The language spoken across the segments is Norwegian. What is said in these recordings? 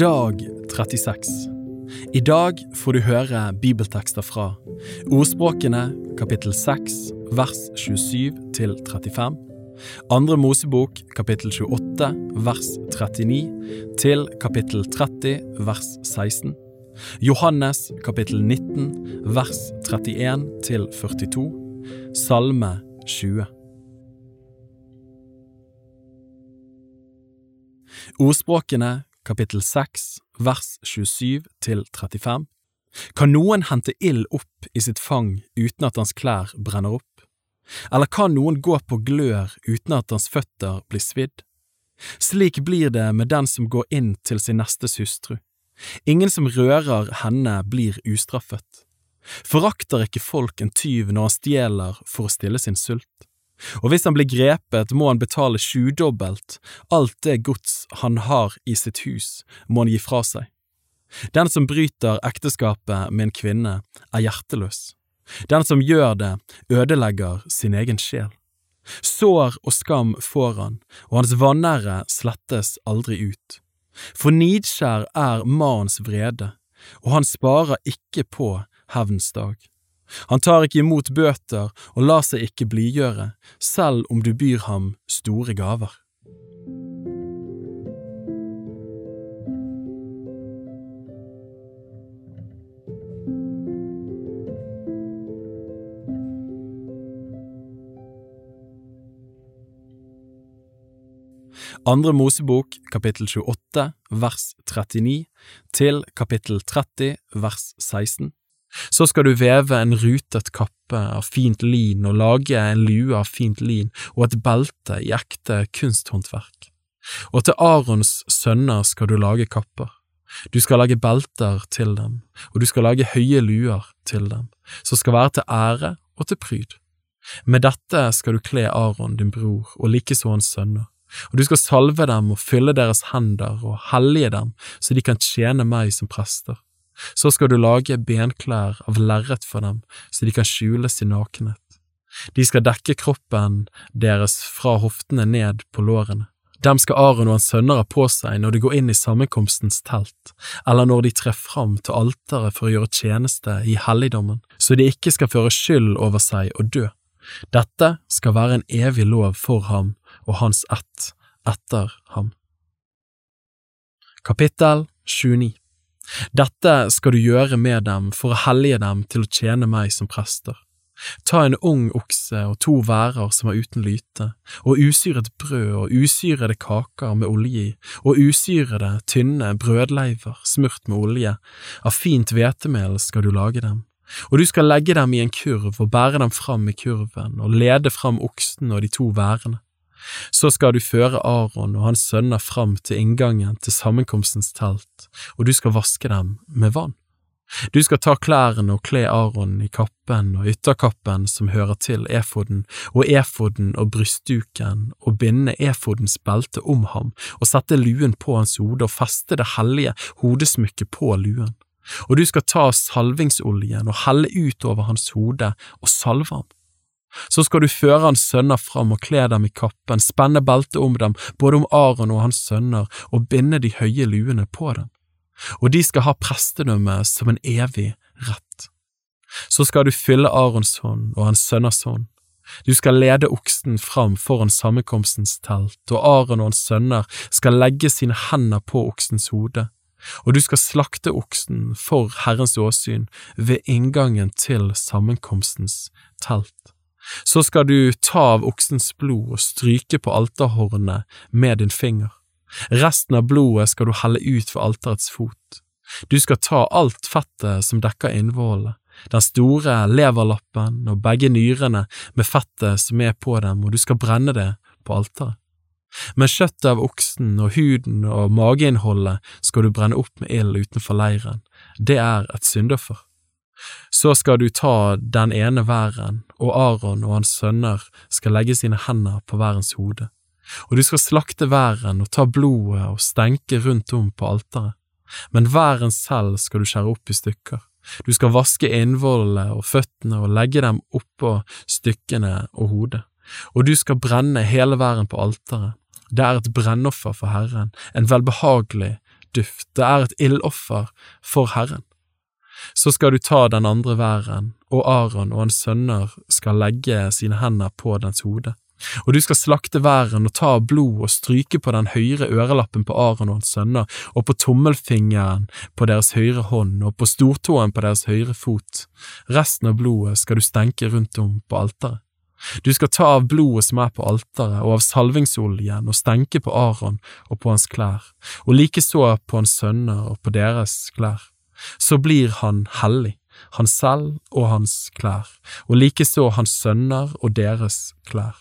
Dag 36 I dag får du høre bibeltekster fra Ordspråkene kapittel 6 vers 27 til 35, Andre Mosebok kapittel 28 vers 39 til kapittel 30 vers 16, Johannes kapittel 19 vers 31 til 42, Salme 20. Ordspråkene kapittel 6 vers 27 til 35 Kan noen hente ild opp i sitt fang uten at hans klær brenner opp? Eller kan noen gå på glør uten at hans føtter blir svidd? Slik blir det med den som går inn til sin nestes hustru. Ingen som rører henne blir ustraffet. Forakter ikke folk en tyv når han stjeler for å stille sin sult? Og hvis han blir grepet, må han betale sjudobbelt, alt det gods han har i sitt hus, må han gi fra seg. Den som bryter ekteskapet med en kvinne, er hjerteløs. Den som gjør det, ødelegger sin egen sjel. Sår og skam får han, og hans vanære slettes aldri ut. For nidskjær er mannens vrede, og han sparer ikke på hevnens dag. Han tar ikke imot bøter og lar seg ikke blidgjøre, selv om du byr ham store gaver. Andre Mosebok kapittel 28 vers 39 til kapittel 30 vers 16 Så skal du veve en rutet kappe av fint lin og lage en lue av fint lin og et belte i ekte kunsthåndverk. Og til Arons sønner skal du lage kapper. Du skal lage belter til dem, og du skal lage høye luer til dem, som skal være til ære og til pryd. Med dette skal du kle Aron din bror og likeså hans sønner og du skal salve dem og fylle deres hender og hellige dem så de kan tjene meg som prester. Så skal du lage benklær av lerret for dem så de kan skjules i nakenhet. De skal dekke kroppen deres fra hoftene ned på lårene. Dem skal Aron og hans sønner ha på seg når de går inn i sammenkomstens telt, eller når de trer fram til alteret for å gjøre tjeneste i helligdommen, så de ikke skal føre skyld over seg og dø. Dette skal være en evig lov for ham og hans ett etter ham. Kapittel 29 Dette skal du gjøre med dem for å hellige dem til å tjene meg som prester. Ta en ung okse og to værer som er uten lyte, og usyret brød og usyrede kaker med olje i, og usyrede, tynne brødleiver smurt med olje, av fint hvetemel skal du lage dem. Og du skal legge dem i en kurv og bære dem fram i kurven og lede fram oksen og de to værene. Så skal du føre Aron og hans sønner fram til inngangen til sammenkomstens telt, og du skal vaske dem med vann. Du skal ta klærne og kle Aron i kappen og ytterkappen som hører til efoden, og efoden og brystduken, og binde efodens belte om ham, og sette luen på hans hode og feste det hellige hodesmykket på luen. Og du skal ta salvingsoljen og helle ut over hans hode og salve ham. Så skal du føre hans sønner fram og kle dem i kappen, spenne beltet om dem, både om Aron og hans sønner, og binde de høye luene på dem. Og de skal ha prestedømme som en evig rett. Så skal du fylle Arons hånd og hans sønners hånd. Du skal lede oksen fram foran sammenkomstens telt, og Aron og hans sønner skal legge sine hender på oksens hode. Og du skal slakte oksen for Herrens åsyn ved inngangen til sammenkomstens telt. Så skal du ta av oksens blod og stryke på alterhornet med din finger. Resten av blodet skal du helle ut for alterets fot. Du skal ta alt fettet som dekker innvollene, den store leverlappen og begge nyrene med fettet som er på dem, og du skal brenne det på alteret. Men kjøttet av oksen og huden og mageinnholdet skal du brenne opp med ild utenfor leiren, det er et syndoffer. Så skal du ta den ene væren, og Aron og hans sønner skal legge sine hender på værens hode. Og du skal slakte væren og ta blodet og stenke rundt om på alteret. Men væren selv skal du skjære opp i stykker. Du skal vaske innvollene og føttene og legge dem oppå stykkene og hodet. Og du skal brenne hele væren på alteret. Det er et brennoffer for Herren, en velbehagelig duft, det er et ildoffer for Herren. Så skal du ta den andre væren, og Aron og hans sønner skal legge sine hender på dens hode. Og du skal slakte væren og ta blod og stryke på den høyre ørelappen på Aron og hans sønner, og på tommelfingeren på deres høyre hånd og på stortåen på deres høyre fot. Resten av blodet skal du stenke rundt om på alteret. Du skal ta av blodet som er på alteret, og av salvingsoljen, og stenke på Aron og på hans klær, og likeså på hans sønner og på deres klær. Så blir han hellig, han selv og hans klær, og likeså hans sønner og deres klær.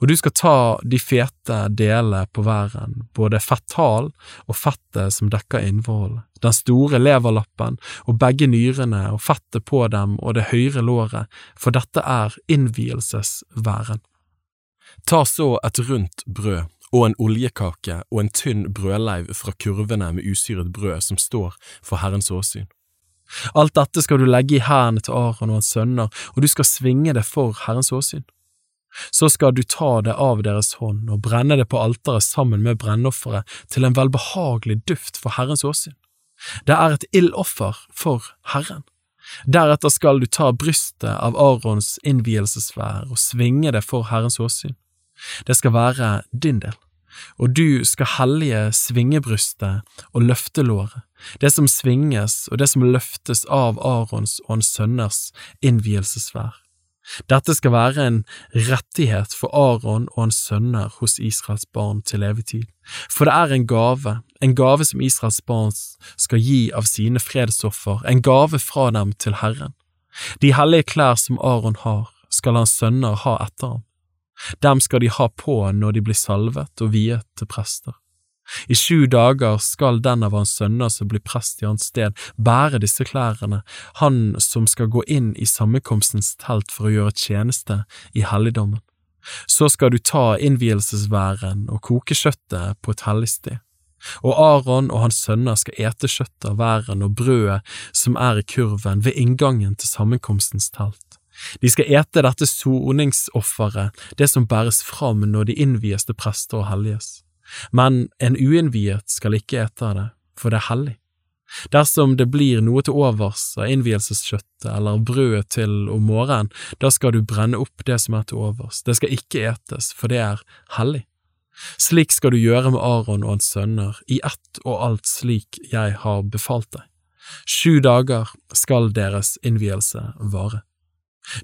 Og du skal ta de fete delene på væren, både fetthalen og fettet som dekker innvollene, den store leverlappen og begge nyrene og fettet på dem og det høyre låret, for dette er innvielsesværen. Ta så et rundt brød og en oljekake og en tynn brødleiv fra kurvene med usyret brød som står for Herrens åsyn. Alt dette skal du legge i hendene til Aron og hans sønner, og du skal svinge det for Herrens åsyn. Så skal du ta det av deres hånd og brenne det på alteret sammen med brennofferet til en velbehagelig duft for Herrens åsyn. Det er et ildoffer for Herren. Deretter skal du ta brystet av Arons innvielsesvær og svinge det for Herrens åsyn. Det skal være din del, og du skal hellige svingebrystet og løftelåret, det som svinges og det som løftes av Arons og hans sønners innvielsesvær. Dette skal være en rettighet for Aron og hans sønner hos Israels barn til levetid, for det er en gave, en gave som Israels barn skal gi av sine fredsoffer, en gave fra dem til Herren. De hellige klær som Aron har, skal hans sønner ha etter ham. Dem skal de ha på når de blir salvet og viet til prester. I sju dager skal den av hans sønner som blir prest i hans sted, bære disse klærne, han som skal gå inn i sammenkomstens telt for å gjøre tjeneste i helligdommen. Så skal du ta innvielsesværen og koke kjøttet på et hellig sted. Og Aron og hans sønner skal ete kjøttet av væren og brødet som er i kurven ved inngangen til sammenkomstens telt. De skal ete dette soningsofferet, det som bæres fram når de innvies til prester og helliges men en uinnviet skal ikke ete det, for det er hellig. Dersom det blir noe til overs av innvielseskjøttet eller brødet til om morgenen, da skal du brenne opp det som er til overs, det skal ikke etes, for det er hellig. Slik skal du gjøre med Aron og hans sønner, i ett og alt slik jeg har befalt deg. Sju dager skal deres innvielse vare.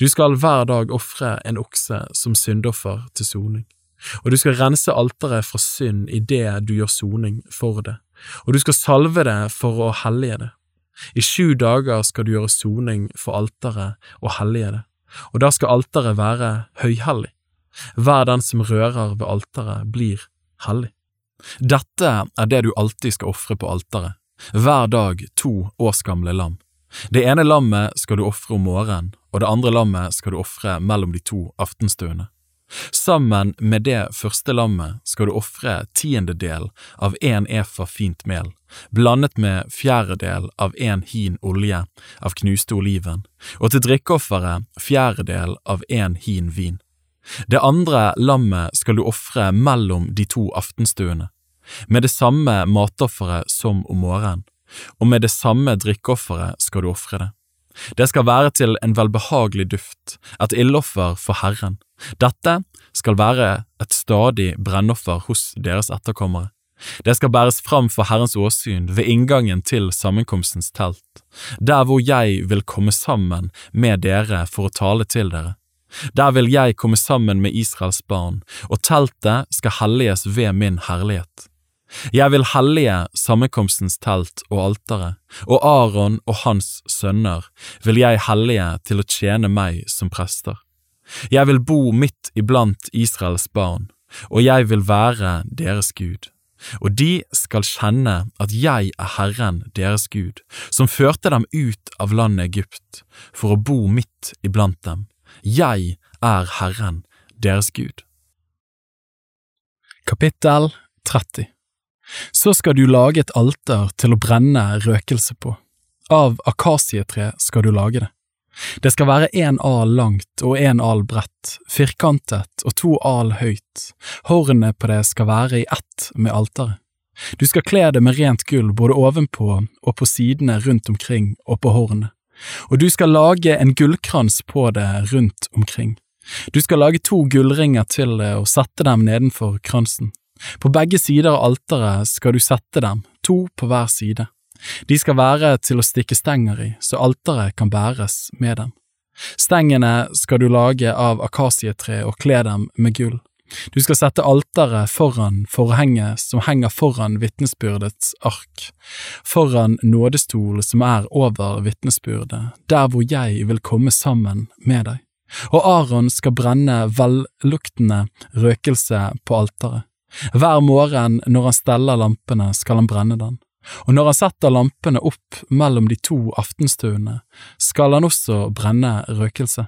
Du skal hver dag ofre en okse som syndoffer til soning og du skal rense alteret fra synd i det du gjør soning for det, og du skal salve det for å hellige det. I sju dager skal du gjøre soning for alteret og hellige det, og da skal alteret være høyhellig. Hver den som rører ved alteret, blir hellig. Dette er det du alltid skal ofre på alteret, hver dag to årsgamle lam. Det ene lammet skal du ofre om morgenen, og det andre lammet skal du ofre mellom de to aftenstuene. Sammen med det første lammet skal du ofre tiendedel av en efa fint mel, blandet med fjerdedel av en hin olje av knuste oliven, og til drikkeofferet fjerdedel av en hin vin. Det andre lammet skal du ofre mellom de to aftenstuene, med det samme matofferet som om morgenen, og med det samme drikkeofferet skal du ofre det. Det skal være til en velbehagelig duft, et ildoffer for Herren. Dette skal være et stadig brennoffer hos deres etterkommere. Det skal bæres fram for Herrens åsyn ved inngangen til sammenkomstens telt, der hvor jeg vil komme sammen med dere for å tale til dere. Der vil jeg komme sammen med Israels barn, og teltet skal helliges ved min herlighet. Jeg vil hellige sammenkomstens telt og alteret, og Aron og hans sønner vil jeg hellige til å tjene meg som prester. Jeg vil bo midt iblant Israels barn, og jeg vil være deres Gud. Og de skal kjenne at jeg er Herren deres Gud, som førte dem ut av landet Egypt, for å bo midt iblant dem. Jeg er Herren deres Gud. Kapittel 30 så skal du lage et alter til å brenne røkelse på. Av akasietre skal du lage det. Det skal være én al langt og én al bredt, firkantet og to al høyt, hornet på det skal være i ett med alteret. Du skal kle det med rent gull både ovenpå og på sidene rundt omkring og på hornet, og du skal lage en gullkrans på det rundt omkring. Du skal lage to gullringer til det og sette dem nedenfor kransen. På begge sider av alteret skal du sette dem, to på hver side. De skal være til å stikke stenger i, så alteret kan bæres med dem. Stengene skal du lage av akasietre og kle dem med gull. Du skal sette alteret foran forhenget som henger foran vitnesbyrdets ark, foran nådestol som er over vitnesbyrdet, der hvor jeg vil komme sammen med deg. Og Aron skal brenne velluktende røkelse på alteret. Hver morgen når han steller lampene, skal han brenne den. Og når han setter lampene opp mellom de to aftenstuene, skal han også brenne røkelse.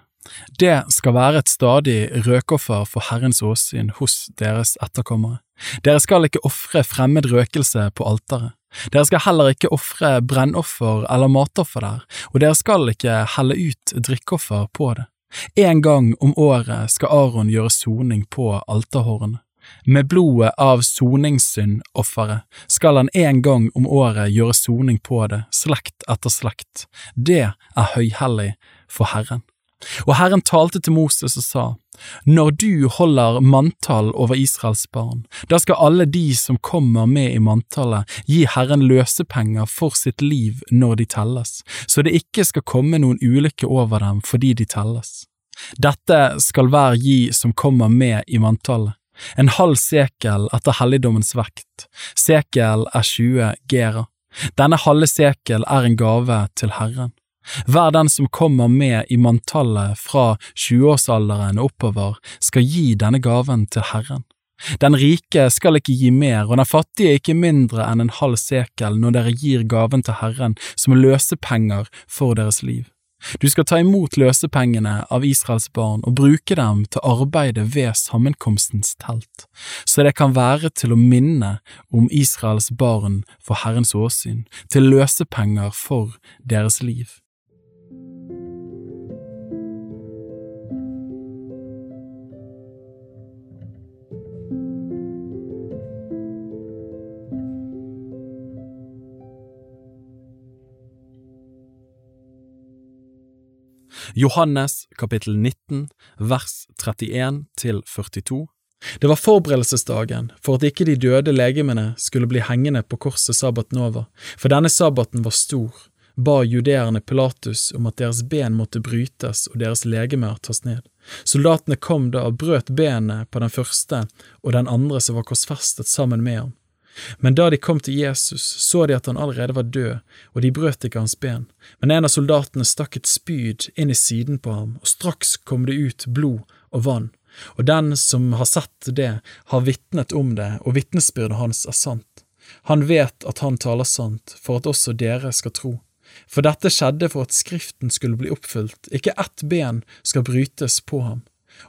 Det skal være et stadig røkoffer for Herrens åsyn hos deres etterkommere. Dere skal ikke ofre fremmed røkelse på alteret. Dere skal heller ikke ofre brennoffer eller matoffer der, og dere skal ikke helle ut drikkeoffer på det. En gang om året skal Aron gjøre soning på alterhårene. Med blodet av soningssyndofferet skal han en gang om året gjøre soning på det, slekt etter slekt. Det er høyhellig for Herren. Og Herren talte til Moses og sa, Når du holder manntall over Israels barn, da skal alle de som kommer med i manntallet, gi Herren løsepenger for sitt liv når de telles, så det ikke skal komme noen ulykke over dem fordi de telles. Dette skal hver gi som kommer med i manntallet, en halv sekel etter helligdommens vekt, sekel er 20 gera. Denne halve sekel er en gave til Herren. Hver den som kommer med i manntallet fra 20-årsalderen og oppover, skal gi denne gaven til Herren. Den rike skal ikke gi mer, og den fattige ikke mindre enn en halv sekel når dere gir gaven til Herren som løsepenger for deres liv. Du skal ta imot løsepengene av Israels barn og bruke dem til arbeidet ved sammenkomstens telt, så det kan være til å minne om Israels barn for Herrens åsyn, til løsepenger for deres liv. Johannes kapittel 19 vers 31 til 42 Det var forberedelsesdagen for at ikke de døde legemene skulle bli hengende på korset sabbaten over, for denne sabbaten var stor, ba judeerne Pilatus om at deres ben måtte brytes og deres legemer tas ned. Soldatene kom da og brøt benene på den første og den andre som var korsfestet sammen med ham. Men da de kom til Jesus, så de at han allerede var død, og de brøt ikke hans ben. Men en av soldatene stakk et spyd inn i siden på ham, og straks kom det ut blod og vann. Og den som har sett det, har vitnet om det, og vitnesbyrdet hans er sant. Han vet at han taler sant, for at også dere skal tro. For dette skjedde for at Skriften skulle bli oppfylt, ikke ett ben skal brytes på ham.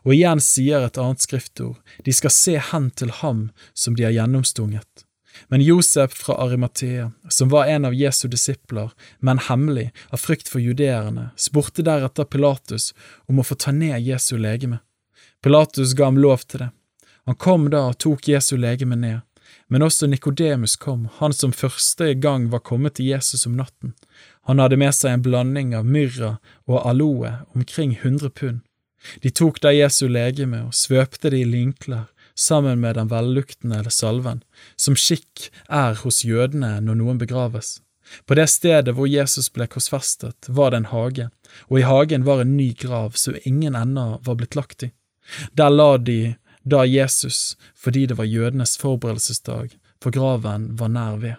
Og igjen sier et annet skriftord, de skal se hen til ham som de har gjennomstunget. Men Josef fra Arimathea, som var en av Jesu disipler, men hemmelig, av frykt for judeerne, spurte deretter Pilatus om å få ta ned Jesu legeme. Pilatus ga ham lov til det. Han kom da og tok Jesu legeme ned, men også Nikodemus kom, han som første gang var kommet til Jesus om natten. Han hadde med seg en blanding av myrra og aloe, omkring hundre pund. De tok da Jesu legeme og svøpte det i linklær sammen med den velluktende salven, som skikk er hos jødene når noen begraves. På det stedet hvor Jesus ble korsfestet, var det en hage, og i hagen var en ny grav som ingen ennå var blitt lagt i. Der la de da Jesus fordi det var jødenes forberedelsesdag, for graven var nær ved.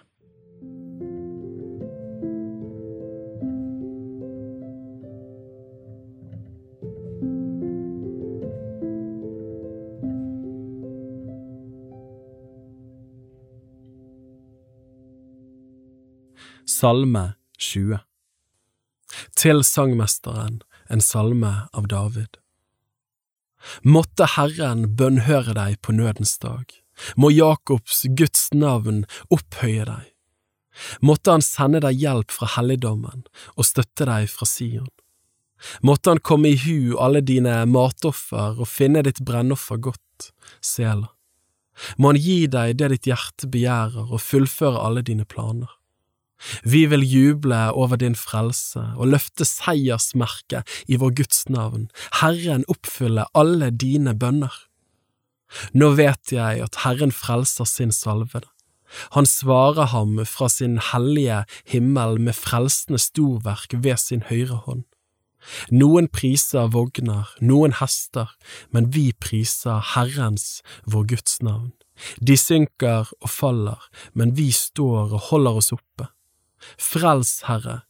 Salme 20 Til sangmesteren en salme av David Måtte Herren bønnhøre deg på nødens dag, må Jakobs Guds navn opphøye deg. Måtte han sende deg hjelp fra helligdommen og støtte deg fra Sion. Måtte han komme i hu alle dine matoffer og finne ditt brennoffer godt, Sela. Må Han gi deg det ditt hjerte begjærer og fullføre alle dine planer. Vi vil juble over din frelse og løfte seiersmerket i vår Guds navn, Herren oppfylle alle dine bønner. Nå vet jeg at Herren frelser sin salvede. Han svarer ham fra sin hellige himmel med frelsende storverk ved sin høyre hånd. Noen priser vogner, noen hester, men vi priser Herrens, vår Guds navn. De synker og faller, men vi står og holder oss oppe. Frels, Herre,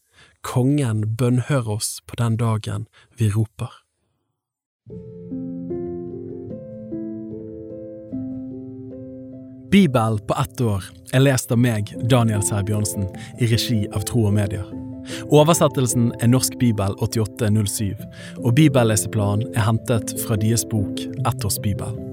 Kongen bønnhør oss på den dagen vi roper. Bibel på ett år er lest av meg, Daniel Sæbjørnsen, i regi av Tro og Medier. Oversettelsen er Norsk bibel 8807, og bibelleseplanen er hentet fra deres bok Ettårsbibel.